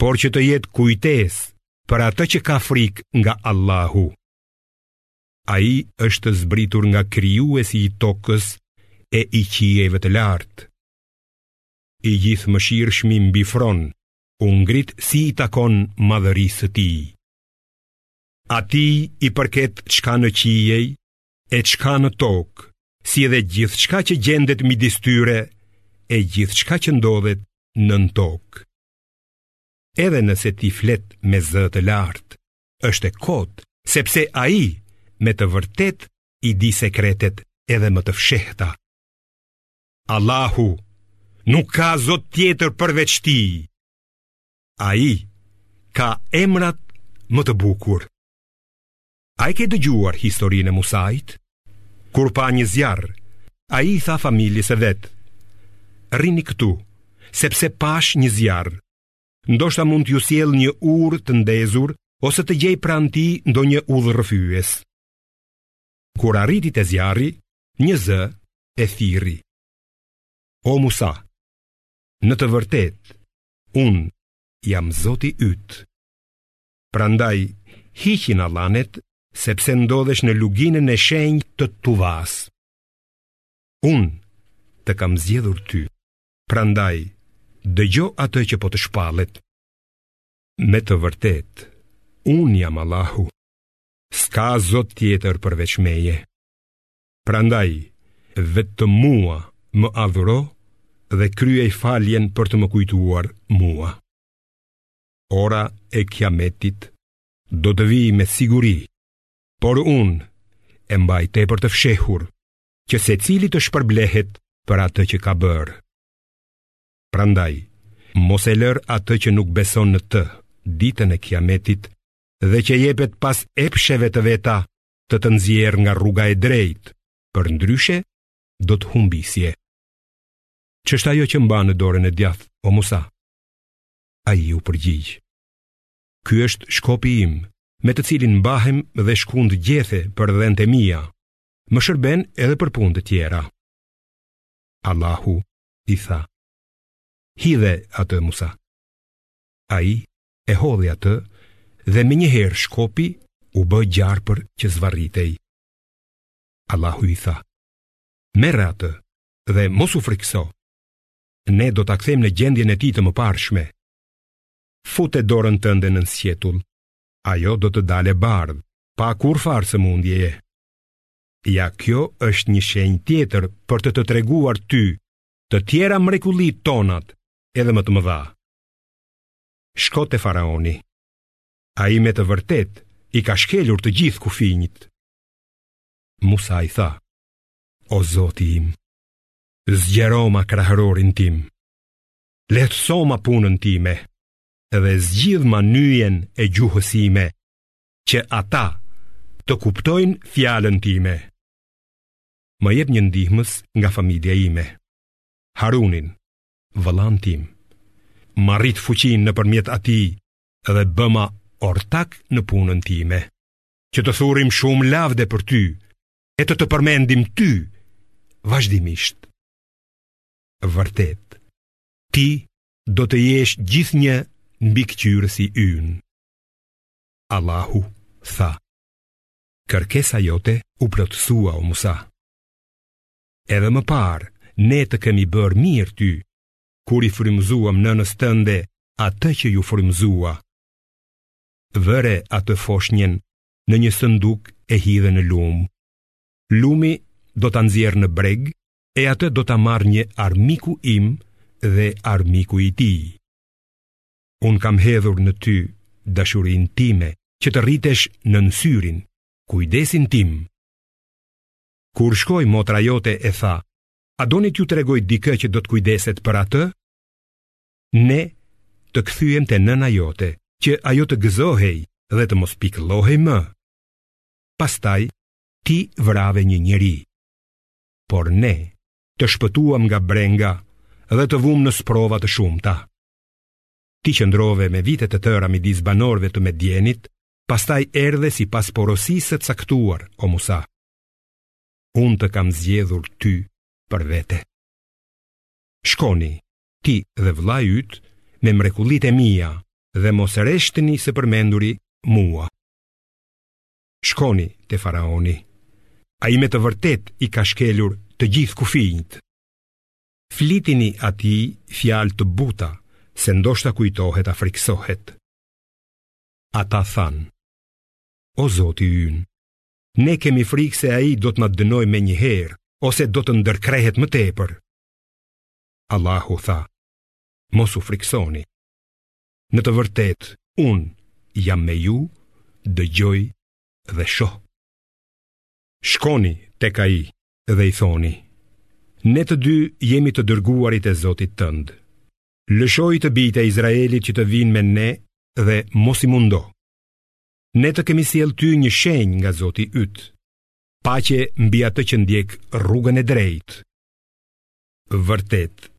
por që të jetë kujtesë për atë që ka frikë nga Allahu. Ai është zbritur nga krijuesi i tokës e i qiejve të lartë. I Gjithëmëshirshmi mbi fron, u ngrit si i takon madhërisë së tij. Atij i përket çka në qiej e çka në tokë, si edhe gjithçka që gjendet midis tyre e gjithçka që ndodhet nën tokë. Edhe nëse ti flet me zë të lartë, është e kotë, sepse ai me të vërtetë i di sekretet edhe më të fshehta. Allahu nuk ka zot tjetër përveç tij. Ai ka emrat më të bukur. A e ke dëgjuar historinë e Musait? Kur pa një zjarr, ai i tha familjes së vet: "Rrini këtu, sepse pashë një zjarr. Ndoshta mund t'ju sjell një urë të ndezur ose të gjej pranë tij ndonjë udhërrëfyes." Kur arriti te zjarri, një zë e thirri. O Musa, në të vërtetë, unë jam zoti yt. Prandaj, hiqi nallanet, sepse ndodhesh në luginën e shenjtë Tuva. Unë të kam zgjedhur ty, prandaj, dëgjo atë që po të shpallet. Me të vërtetë, unë jam Allahu, s'ka zot tjetër përveç meje. Prandaj, vetëm mua më adhuro dhe kryej faljen për të më kujtuar mua. ora e kiametit do të vijë me siguri, por unë e mbaj tepër të fshehur që secili të shpërblehet për atë që ka bërë. Prandaj, mos e lër atë që nuk beson në të ditën e kiametit dhe që jepet pas epsheve të veta të të nxjerrë nga rruga e drejtë, përndryshe do të humbisje. Ç'është ajo që mban në dorën e djathtë, o Musa? ai u përgjigj. Ky është shkopi im, me të cilin mbahem dhe shkund gjethe për dhentë e mia, më shërben edhe për punë të tjera. Allahu i tha, hidhe atë Musa. Ai e hodhi atë dhe menjëherë shkopi u bë gjarpër që zvarritej. Allahu i tha, merre atë dhe mos u frikëso. ne do ta kthejmë në gjendjen e tij të mëparshme. Fute dorën tënde nën sqetull. Ajo do të dalë e bardhë, pa kurrfarë sëmundjeje. Ja kjo është një shenjë tjetër për të të treguar ty të tjera mrekulli tonat edhe më të mëdha. Shko te faraoni. Ai me të vërtetë i ka shkelur të gjithë kufinjtë. Musai tha: O Zoti im, Zgjeroma kraharorin tim Lehtësoma punën time Dhe zgjidhma nyjen e gjuhës sime Që ata të kuptojnë fjalën time Më jep një ndihmës nga familja ime Harunin, vëllanë tim Ma rrit fuqinë nëpërmjet atij Dhe bëma ortak në punën time Që të thurim shumë lavde për ty e të të përmendim ty vazhdimisht. Vërtet, ti do të jesh gjithnjë mbikëqyrësi ynë. Allahu tha, kërkesa jote u plotësua o Musa. Edhe më parë, ne të kemi bërë mirë ty, kur i frymëzuam nënës tënde atë që iu frymëzua. Vëre atë foshnjën në një sënduk e hidhe në lumë. Lumi do ta nxjerrë në breg e atë do ta marrë një armiku im dhe armiku i tij. Unë kam hedhur në ty dashurinë time që të rritesh nën syrin, kujdesin tim. Kur shkoi motra jote e tha, a doni t'ju tregoj dikë që do të kujdeset për atë? Ne të kthyem te nëna jote, që ajo të gëzohej dhe të mos pikëllohej më. Pastaj ti vrave një njeri. Por ne të shpëtuam nga brenga dhe të vumë në sprova të shumta. Ti qëndrove me vite të tëra midis banorëve të Medjenit, pastaj erdhe sipas porosisë së caktuar, o Musa. Unë të kam zgjedhur ty për vete. Shkoni ti dhe vëllai yt me mrekullitë e mia dhe mos reshteni së përmenduri mua. Shkoni te faraoni. Ai me të vërtetë i ka shkelur të gjithë kufinjtë. Flitini atij fjalë të buta, se ndoshta kujtohet a frikësohet. Ata thanë, o zoti ynë, ne kemi frikë se ai do të na dënojë menjëherë, ose do të ndërkrehet më tepër. Allahu tha, mos u frikësoni. Në të vërtetë, unë jam me ju, dëgjoj dhe shoh. Shkoni tek ai dhe i thoni, ne të dy jemi të dërguarit e Zotit tënd. Lëshoji të bijtë e Izraelit që të vijnë me ne dhe mos i mundo. Ne të kemi sjellë ty një shenjë nga Zoti yt. Paqe mbi atë që ndjek rrugën e drejtë. Vërtet,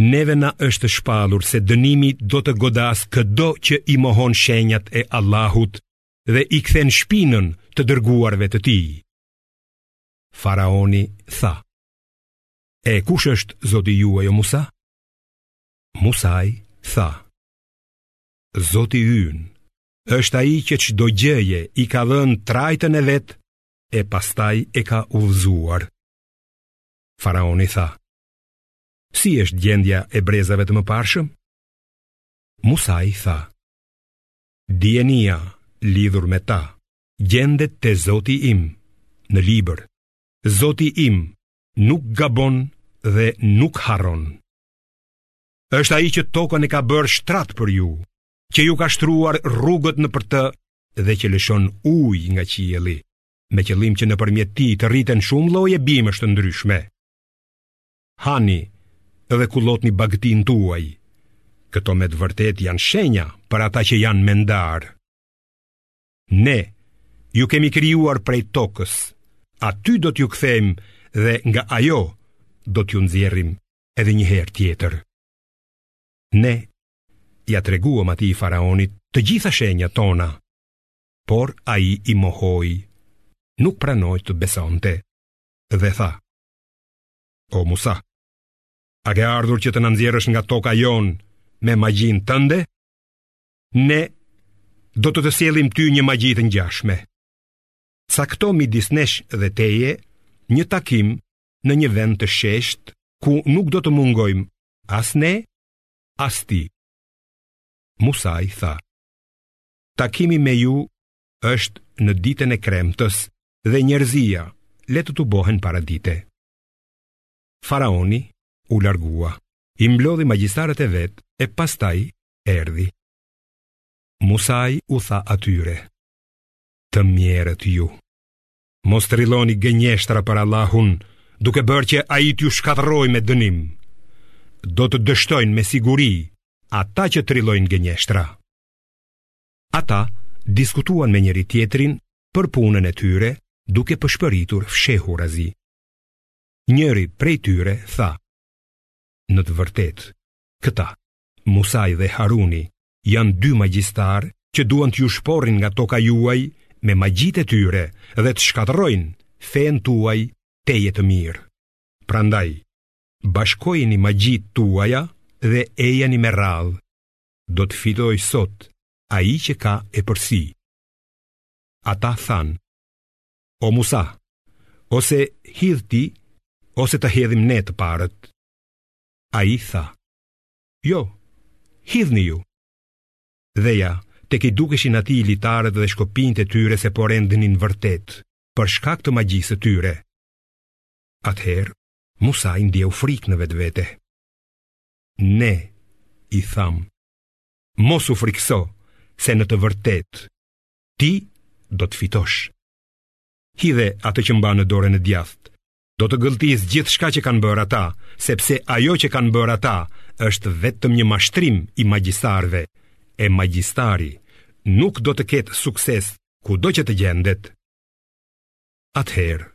neve na është shpallur se dënimi do të godasë këdo që i mohon shenjat e Allahut dhe i kthen shpinën të dërguarve të tij. Faraoni tha: E kush është Zoti juaj o Musa? Musai tha: Zoti ynë është ai që çdo gjëje i ka dhënë trajtën e vet e pastaj e ka udhëzuar. Faraoni tha, Si është gjendja e brezave të mëparshëm? Musai tha, Dijenia lidhur me ta, gjendet te Zoti im në libër, Zoti im nuk gabon dhe nuk harron. Është ai që tokën e ka bërë shtrat për ju, që ju ka shtruar rrugët nëpër të dhe që lëshon ujë nga qielli. me qëllim që nëpërmjet tij të rriten shumë lloje bimësh të ndryshme. Hani dhe kullotni bagëtinë tuaj. Këto me të vërtetë janë shenja për ata që janë mendarë. Ne ju kemi krijuar prej tokës. Aty do t'ju kthejmë dhe nga ajo do t'ju nxjerrim edhe një herë tjetër. Ne ia treguam atij faraonit të gjitha shenjat tona por ai i mohoi, nuk pranoi të besonte dhe tha: O Musa, a ke ardhur që të na nxjerrësh nga toka jonë me magjinë tënde? Ne do të të sjellim ty një magji të ngjashme. Cakto midis nesh dhe teje një takim në një vend të sheshtë ku nuk do të mungojmë as ne, as ti. Musai tha: Takimi me ju është në ditën e kremtës dhe njerëzia le të tubohen paradite. Faraoni u largua, i mblodhi magjistarët e vet e pastaj erdhi. Musai u tha atyre, të mjerët ju. Mos trilloni gënjeshtra për Allahun, duke bërë që ai t'ju shkatërrojë me dënim. Do të dështojnë me siguri ata që trillojnë gënjeshtra. Ata diskutuan me njëri-tjetrin për punën e tyre duke pëshpëritur fshehurazi. Njëri prej tyre tha: Në të vërtetë, këta, Musai dhe Haruni, janë dy magjistarë që duan t'ju shporrin nga toka juaj me magjitë e tyre dhe të shkatërrojnë fenë tuaj tejet të mirë. Prandaj, bashkojini magjitë tuaja dhe ejani me radhë. do të fitojë sot ai që ka epërsi. Ata thanë, o Musa, ose hidh ti, ose të hedhim ne të parët. Ai tha, jo, hidhni ju. Dhe ja, tek i dukeshin atij litarët dhe shkopinjtë e tyre se po rendnin vërtet, për shkak të magjisë të tyre. Atëherë, Musai ndjeu frikë në vetvete. Ne i thamë, mos u frikëso se në të vërtetë, ti do të fitosh. Hidhe atë që mban në dorën e djathtë, do të gëlltisë gjithçka që kanë bërë ata, sepse ajo që kanë bërë ata është vetëm një mashtrim i magjistarëve, e magjistari nuk do të ketë sukses kudo që të gjendet. Atëherë,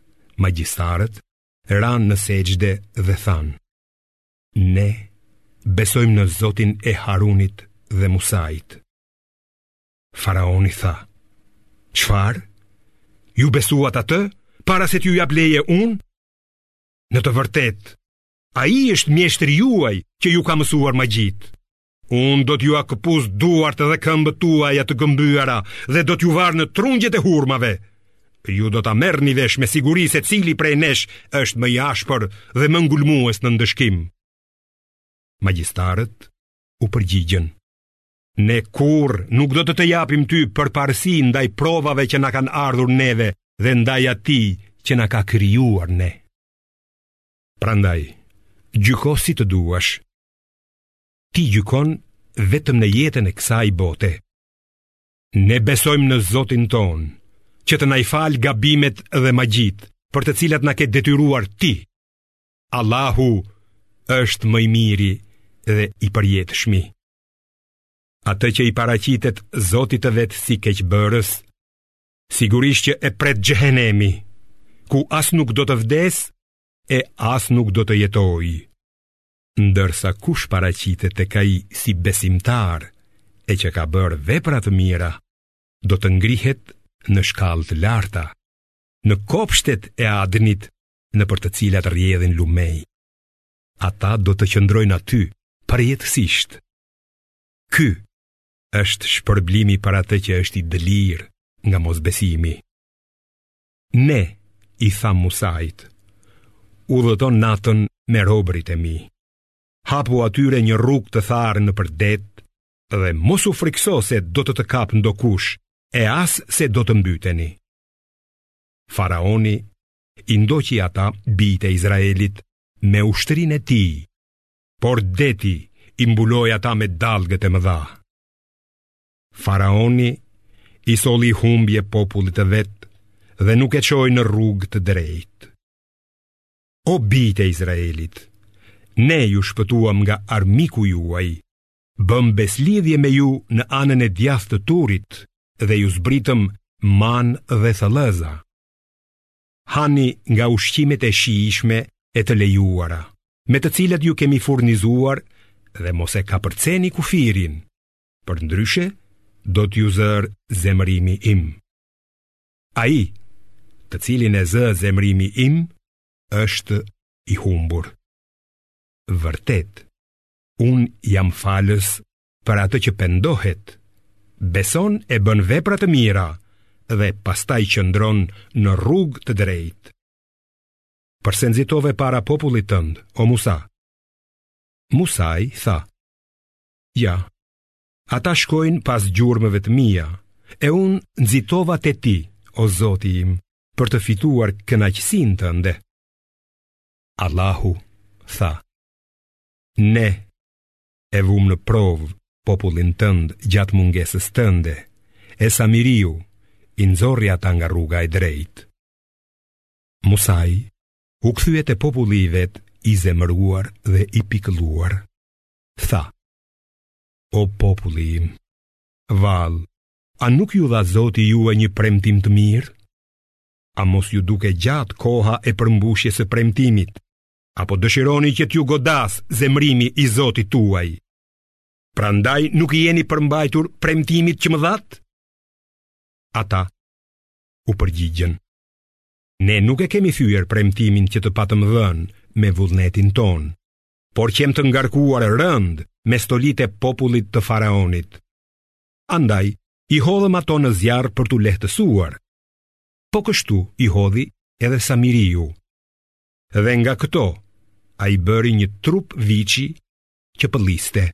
magjistarët ranë në sexhde dhe thanë, Ne besojmë në Zotin e Harunit dhe Musait. Faraoni tha, Çfarë? Ju besuat atë, para se t'ju jap leje unë? Në të vërtetë, ai është mjeshtri juaj që ju ka mësuar magjitë. Unë do t'jua këpus duart dhe këmbët tuaja të këmbyera dhe do t'ju var në trungjet e hurmave. Ju do ta merrni vesh me siguri se cili prej nesh është më i ashpër dhe më ngulmues në ndëshkim. Magjistarët u përgjigjën. Ne kurrë nuk do të të japim ty përparësi ndaj provave që na kanë ardhur neve dhe ndaj atij që na ka krijuar ne. Prandaj, gjyko si të duash, Ti gjykon vetëm në jetën e kësaj bote. Ne besojmë në Zotin tonë, që të na i falë gabimet dhe magjitë, për të cilat na ke detyruar ti. Allahu është më i miri dhe i përjetshmi. Atë që i paraqitet Zotit të vet si keqbërës, sigurisht që e pret xhehenemi, ku as nuk do të vdesë e as nuk do të jetojë. ndërsa kush paraqitet tek ai si besimtar e që ka bërë vepra të mira, do të ngrihet në shkallë të larta, në kopshtet e adnit nëpër të cilat rrjedhin lumej. Ata do të qëndrojnë aty përjetësisht. Ky është shpërblimi për atë që është i dëlirë nga mosbesimi. Ne, i tha Musait, udhëto natën me robërit e mi. Hapu atyre një rrugë të tharë nëpër det dhe mos u frikëso se do të të kapë ndokush e as se do të mbyteni. Faraoni i ndoqi ata bijtë e Izraelit me ushtrinë e tij, por deti i mbuloi ata me dallgët e mëdha. Faraoni i solli humbje popullit të vet dhe nuk e çoi në rrugë të drejtë. O bijtë e Izraelit, ne ju shpëtuam nga armiku juaj, bëmë besëlidhje me ju në anën e djathtë të turit dhe ju zbritëm man dhe thëllëza. Hani nga ushqimet e shijshme e të lejuara, me të cilat ju kemi furnizuar dhe mos e kapërceni kufirin, përndryshe do t'ju zërë zemërimi im. Ai, të cilin e zë zemërimi im, është i humbur. Vërtet, unë jam falës për atë që pendohet, beson e bën vepra të mira dhe pastaj qëndron në rrugë të drejtë. Përse nxitove para popullit tënd, o Musa? Musai tha, Ja, ata shkojnë pas gjurmëve të mia, e unë nxitova te ti, o zoti im, për të fituar kënaqësinë tënde. Allahu tha, ne e vumë në provë popullin tënd gjatë mungesës tënde, e Samiriu i nxori ata nga rruga e drejtë. Musai u kthye te populli i vet i zemëruar dhe i pikëlluar. tha, O populli im, vallë, a nuk ju dha zoti juaj një premtim të mirë? A mos ju duk e gjatë koha e përmbushjes së premtimit, apo dëshironi që t'ju godasë zemërimi i zotit tuaj? Prandaj nuk i jeni përmbajtur premtimit që më dhatë? Ata u përgjigjën. Ne nuk e kemi thyer premtimin që të patëm dhënë me vullnetin tonë, por qenë të ngarkuar rëndë me stolitë e popullit të faraonit. Andaj, i hodhëm ato në zjarr për t'u lehtësuar. Po kështu i hodhi edhe Samiriu. Dhe nga këto, ai bëri një trup viçi që pëlliste.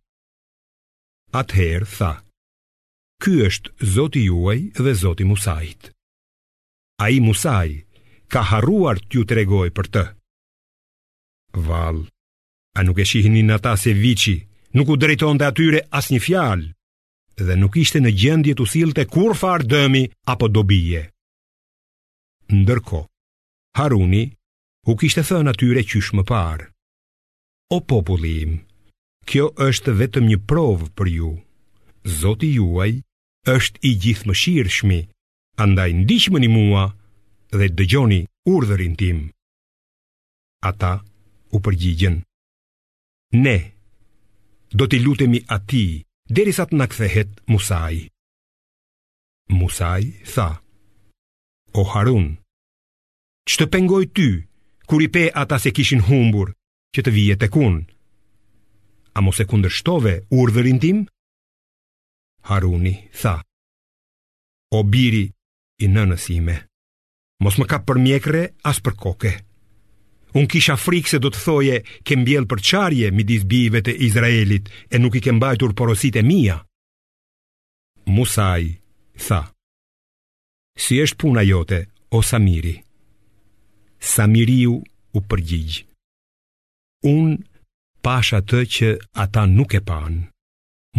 Atëherë tha, ky është zoti juaj dhe zoti i Musait. Ai Musai ka harruar t'ju tregojë për të. Vallë, a nuk e shihnin ata se viçi nuk u drejtonte atyre asnjë fjalë dhe nuk ishte në gjendje t'u sillte kurrfarë dëmi apo dobie. Ndërkohë, Haruni u kishte thënë atyre qysh më parë. O populli im, kjo është vetëm një provë për ju. Zoti juaj është i Gjithëmëshirshmi, andaj ndiqmëni mua dhe dëgjoni urdhrin tim. Ata u përgjigjën, Ne, do t'i lutemi atij, derisa të na kthehet Musai. Musai tha, O Harun, ç'të pengoi ty, kur i pe ata se kishin humbur, që të vije tek unë? A mos e kundërshtove urdhrin tim? Haruni tha, O biri i nënës sime, Mos më kap për mjekre as për koke. Unë kisha frikë se do të thoje ke mbjell përçarje midis bijve të Izraelit e nuk i ke mbajtur porositë e mia. Musai tha: Si është puna jote, o Samiri? Samiriu u përgjigj. Unë pashë atë që ata nuk e panë.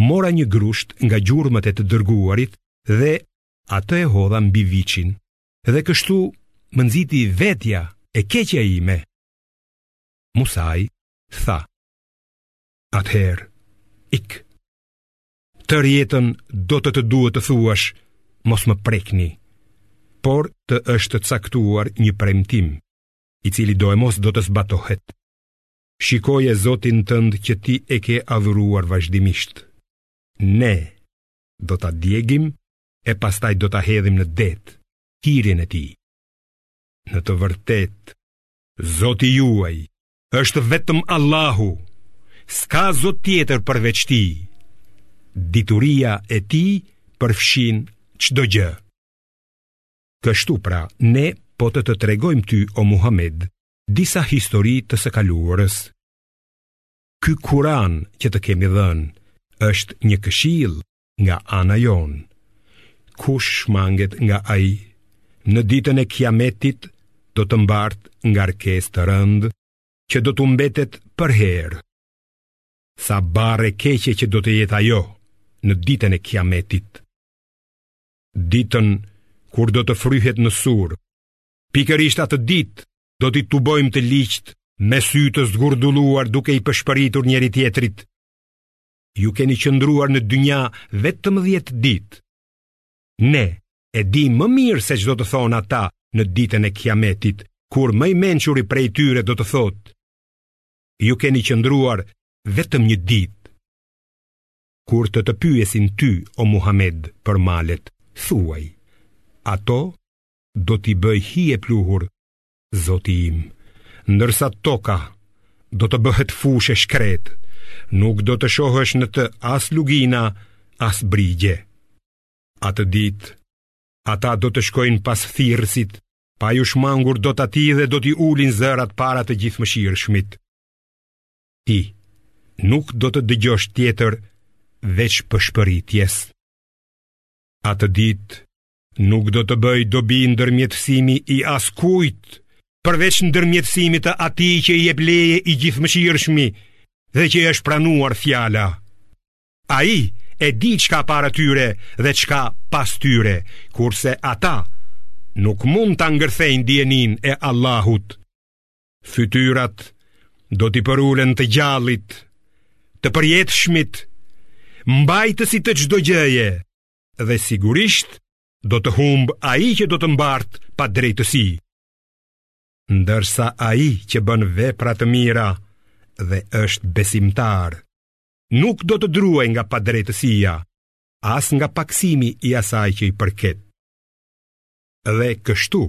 Mora një grusht nga gjurmët e të dërguarit dhe atë e hodha mbi viçin dhe kështu më nxiti vetja e keqja ime. Musai tha, atëherë, ik, tërë jetën do të të duhet të thuash, mos më prekni, por të është caktuar një premtim, i cili doemos do të zbatohet. Shikoje zotin tënd që ti e ke adhuruar vazhdimisht. Ne, do ta djegim e pastaj do ta hedhim në det hirin e tij. Në të vërtetë, Zoti juaj është vetëm Allahu, s'ka zot tjetër përveç tij. Dituria e tij përfshin çdo gjë. Kështu pra, ne po të të tregojmë ty o Muhammed disa histori të së kaluarës. Ky Kur'an që të kemi dhënë është një këshillë nga ana jonë. Kush shmanget nga ai, në ditën e Kiametit do të mbartë ngarkesë të rëndë që do t'u mbetet përherë. Sa barrë e keqe që do të jetë ajo në ditën e Kiametit. Ditën kur do të fryhet në sur, pikërisht atë ditë do t'i tubojmë të ligjtë me sy të zgurdulluar duke i pëshpëritur njëri-tjetrit. Ju keni qëndruar në dynja vetëm 10 ditë. Ne e di më mirë se ç'do të thonë ata në ditën e Kiametit, kur më i mençuri prej tyre do të thotë: Ju keni qëndruar vetëm një ditë. Kur të të pyesin ty, o Muhamed, për malet, thuaj, ato do t'i bëjë hi e pluhur, zoti im, ndërsa toka do të bëhet fushë e shkretë, nuk do të shohësh në të as lugina, as brigje. Atë ditë, ata do të shkojnë pas thirrësit, pa iu shmangur dot atij dhe do t'i ulin zërat para të Gjithëmëshirshmit. Ti, nuk do të dëgjosh tjetër veç pëshpëritjes. Atë ditë, Nuk do të bëjë dobi ndërmjetësimi i askujt, përveç ndërmjetësimit të atij që i jep leje i Gjithëmëshirshmi dhe që i është pranuar fjala. Ai e di ç'ka para tyre dhe ç'ka pas tyre, kurse ata nuk mund ta ngërthejnë dijeninë e Allahut. Fytyrat do t'i përulen të gjallit, të përjetshmit, mbajtësit të çdo gjëje, dhe sigurisht do të humbë ai që do të mbartë padrejtësi. Ndërsa ai që bën vepra të mira dhe është besimtar, nuk do të druajë nga padrejtësia, as nga pakësimi i asaj që i përket. Dhe kështu,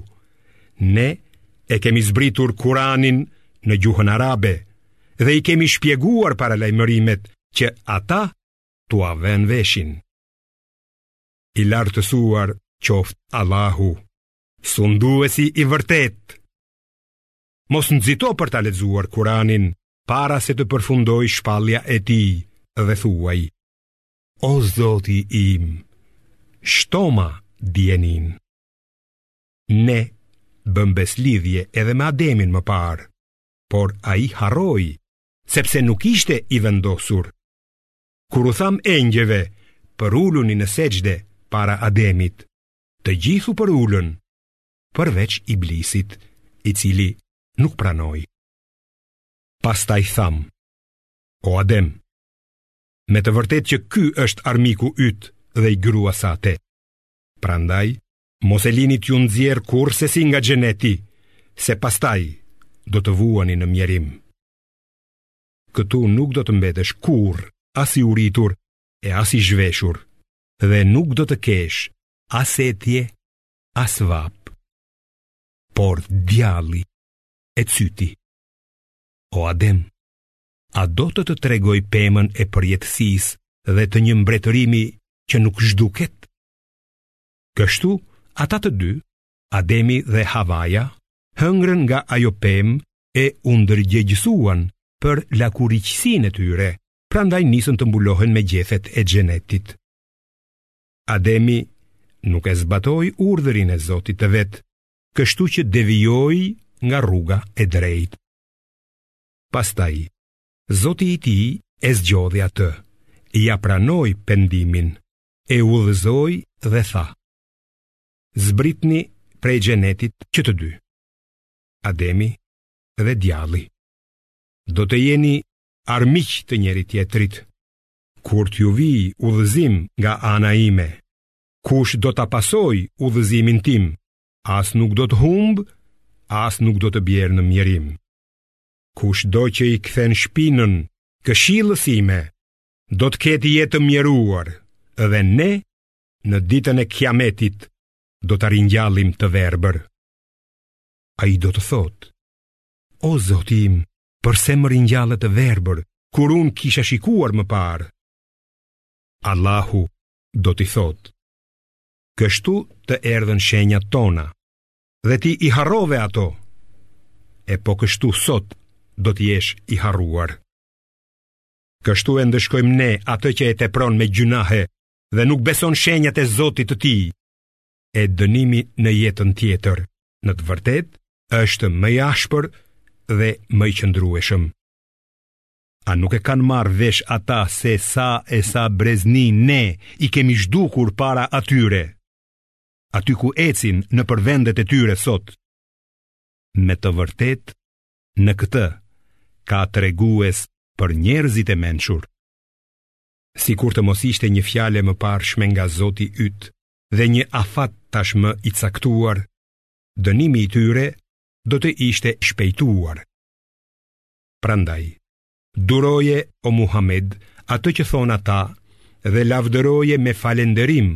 ne e kemi zbritur Kur'anin në gjuhën arabe dhe i kemi shpjeguar paralajmërimet që ata t'ua vënë veshin. I lartësuar qoftë Allahu, sunduesi i vërtetë. Mos nxito për ta lexuar Kur'anin para se të përfundojë shpallja e tij dhe thuaj O zoti im, shtoma dijeninë Ne bëmë besëlidhje edhe me Ademin më parë Por ai harroi, sepse nuk ishte i vendosur Kur u thamë engjëjve, përuluni në sexhde para Ademit, të gjithë u përulën, përveç Iblisit, i cili nuk pranoi. Pastaj thamë, o Adem, me të vërtetë që ky është armiku yt dhe i gruas sate. Prandaj, mos e lini t'ju nxjerrë kurrsesi nga xheneti, se pastaj do të vuani në mjerim. Këtu nuk do të mbetesh kurrë as i uritur e as i zhveshur dhe nuk do të kesh as etje, as vapë. Por djalli e cyti. O Adem, a do të të tregoj pemën e përjetësisë dhe të një mbretërimi që nuk zhduket? Kështu, ata të dy Ademi dhe Havaja hëngrën nga ajo pemë e u ndërgjegjësuan për lakuriqësinë e tyre, prandaj nisën të mbulohen me gjethet e xhenetit. Ademi nuk e zbatoi urdhrin e Zotit të vet, kështu që devijoi nga rruga e drejtë. Pastaj Zoti i tij e zgjodhi atë, ia pranoi pendimin, e udhëzoi dhe tha: zbritni prej xhenetit që të dy. Ademi dhe djalli. Do të jeni armiq të njëri-tjetrit. Kur t'ju vijë udhëzim nga ana ime, kush do ta pasojë udhëzimin tim, as nuk do të humbë, as nuk do të bjerë në mjerim. Kushdo që i kthen shpinën këshillës sime, do të ketë jetë të mjeruar dhe ne Në ditën e kiametit do ta ringjallim të verbër. Ai do të thotë, o Zoti im, përse më ringjalle të verbër, kur unë kisha shikuar më parë? Allahu do t'i thotë, kështu të erdhën shenjat tona, dhe ti i harrove ato, e po kështu sot do të jesh i harruar. Kështu e ndëshkojmë ne atë që e tepron me gjynahe dhe nuk beson shenjat e Zotit të tij, e dënimi në jetën tjetër, në të vërtetë, është më i ashpër dhe më i qëndrueshëm. A nuk e kanë marrë vesh ata se sa e sa brezni ne i kemi zhdukur para atyre, aty ku ecin nëpër vendet e tyre sot? Me të vërtetë, në këtë, ka tregues për njerëzit e mençur. sikur të mos ishte një fjalë e mëparshme nga Zoti yt dhe një afat tashmë i caktuar, dënimi i tyre do të ishte shpejtuar. Prandaj, duroje o Muhamed atë që thonë ata dhe lavdëroje me falënderim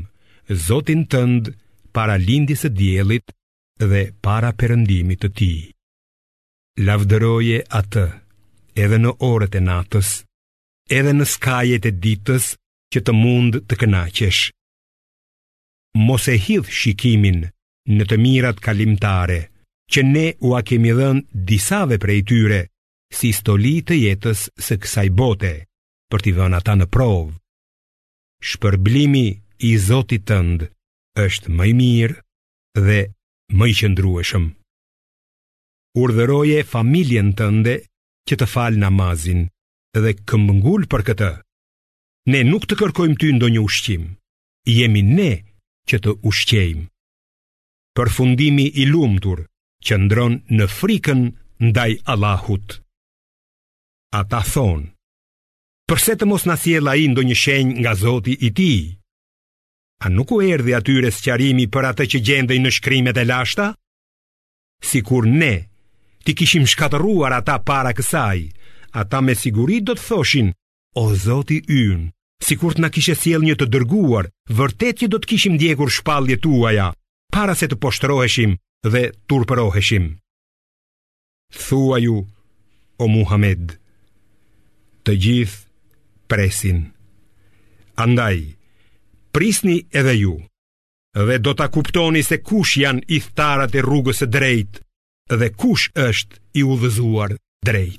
Zotin tënd para lindjes së diellit dhe para perëndimit të tij. Lavdëroje atë edhe në orët e natës edhe në skajet e ditës që të mund të kënaqesh. Mos e hidh shikimin në të mirat kalimtare që ne ua kemi dhënë disave prej tyre si stoli të jetës së kësaj bote për t'i vënë ata në provë. Shpërblimi i Zotit tënd është më i mirë dhe më i qëndrueshëm. Urdhëroje familjen tënde që të falë namazin dhe këmbëngul për këtë. Ne nuk të kërkojmë ty ndonjë ushqim. Jemi ne që të ushqejmë. Përfundimi i lumtur qëndron në frikën ndaj Allahut. Ata thonë, përse të mos na sjellë ai ndonjë shenjë nga Zoti i tij? A nuk u erdhi atyre sqarimi për atë që gjendej në shkrimet e lashta? Sikur ne t'i kishim shkatërruar ata para kësaj, ata me siguri do të thoshin, o Zoti ynë, sikur të na kishe sjellë një të dërguar, vërtet që do të kishim ndjekur shpalljet tuaja, para se të poshtëroheshim dhe turpëroheshim. Thuaju, o Muhamed, të gjithë presin. Andaj, prisni edhe ju. dhe do ta kuptoni se kush janë ithtarat e rrugës së drejtë dhe kush është i udhëzuar drejt.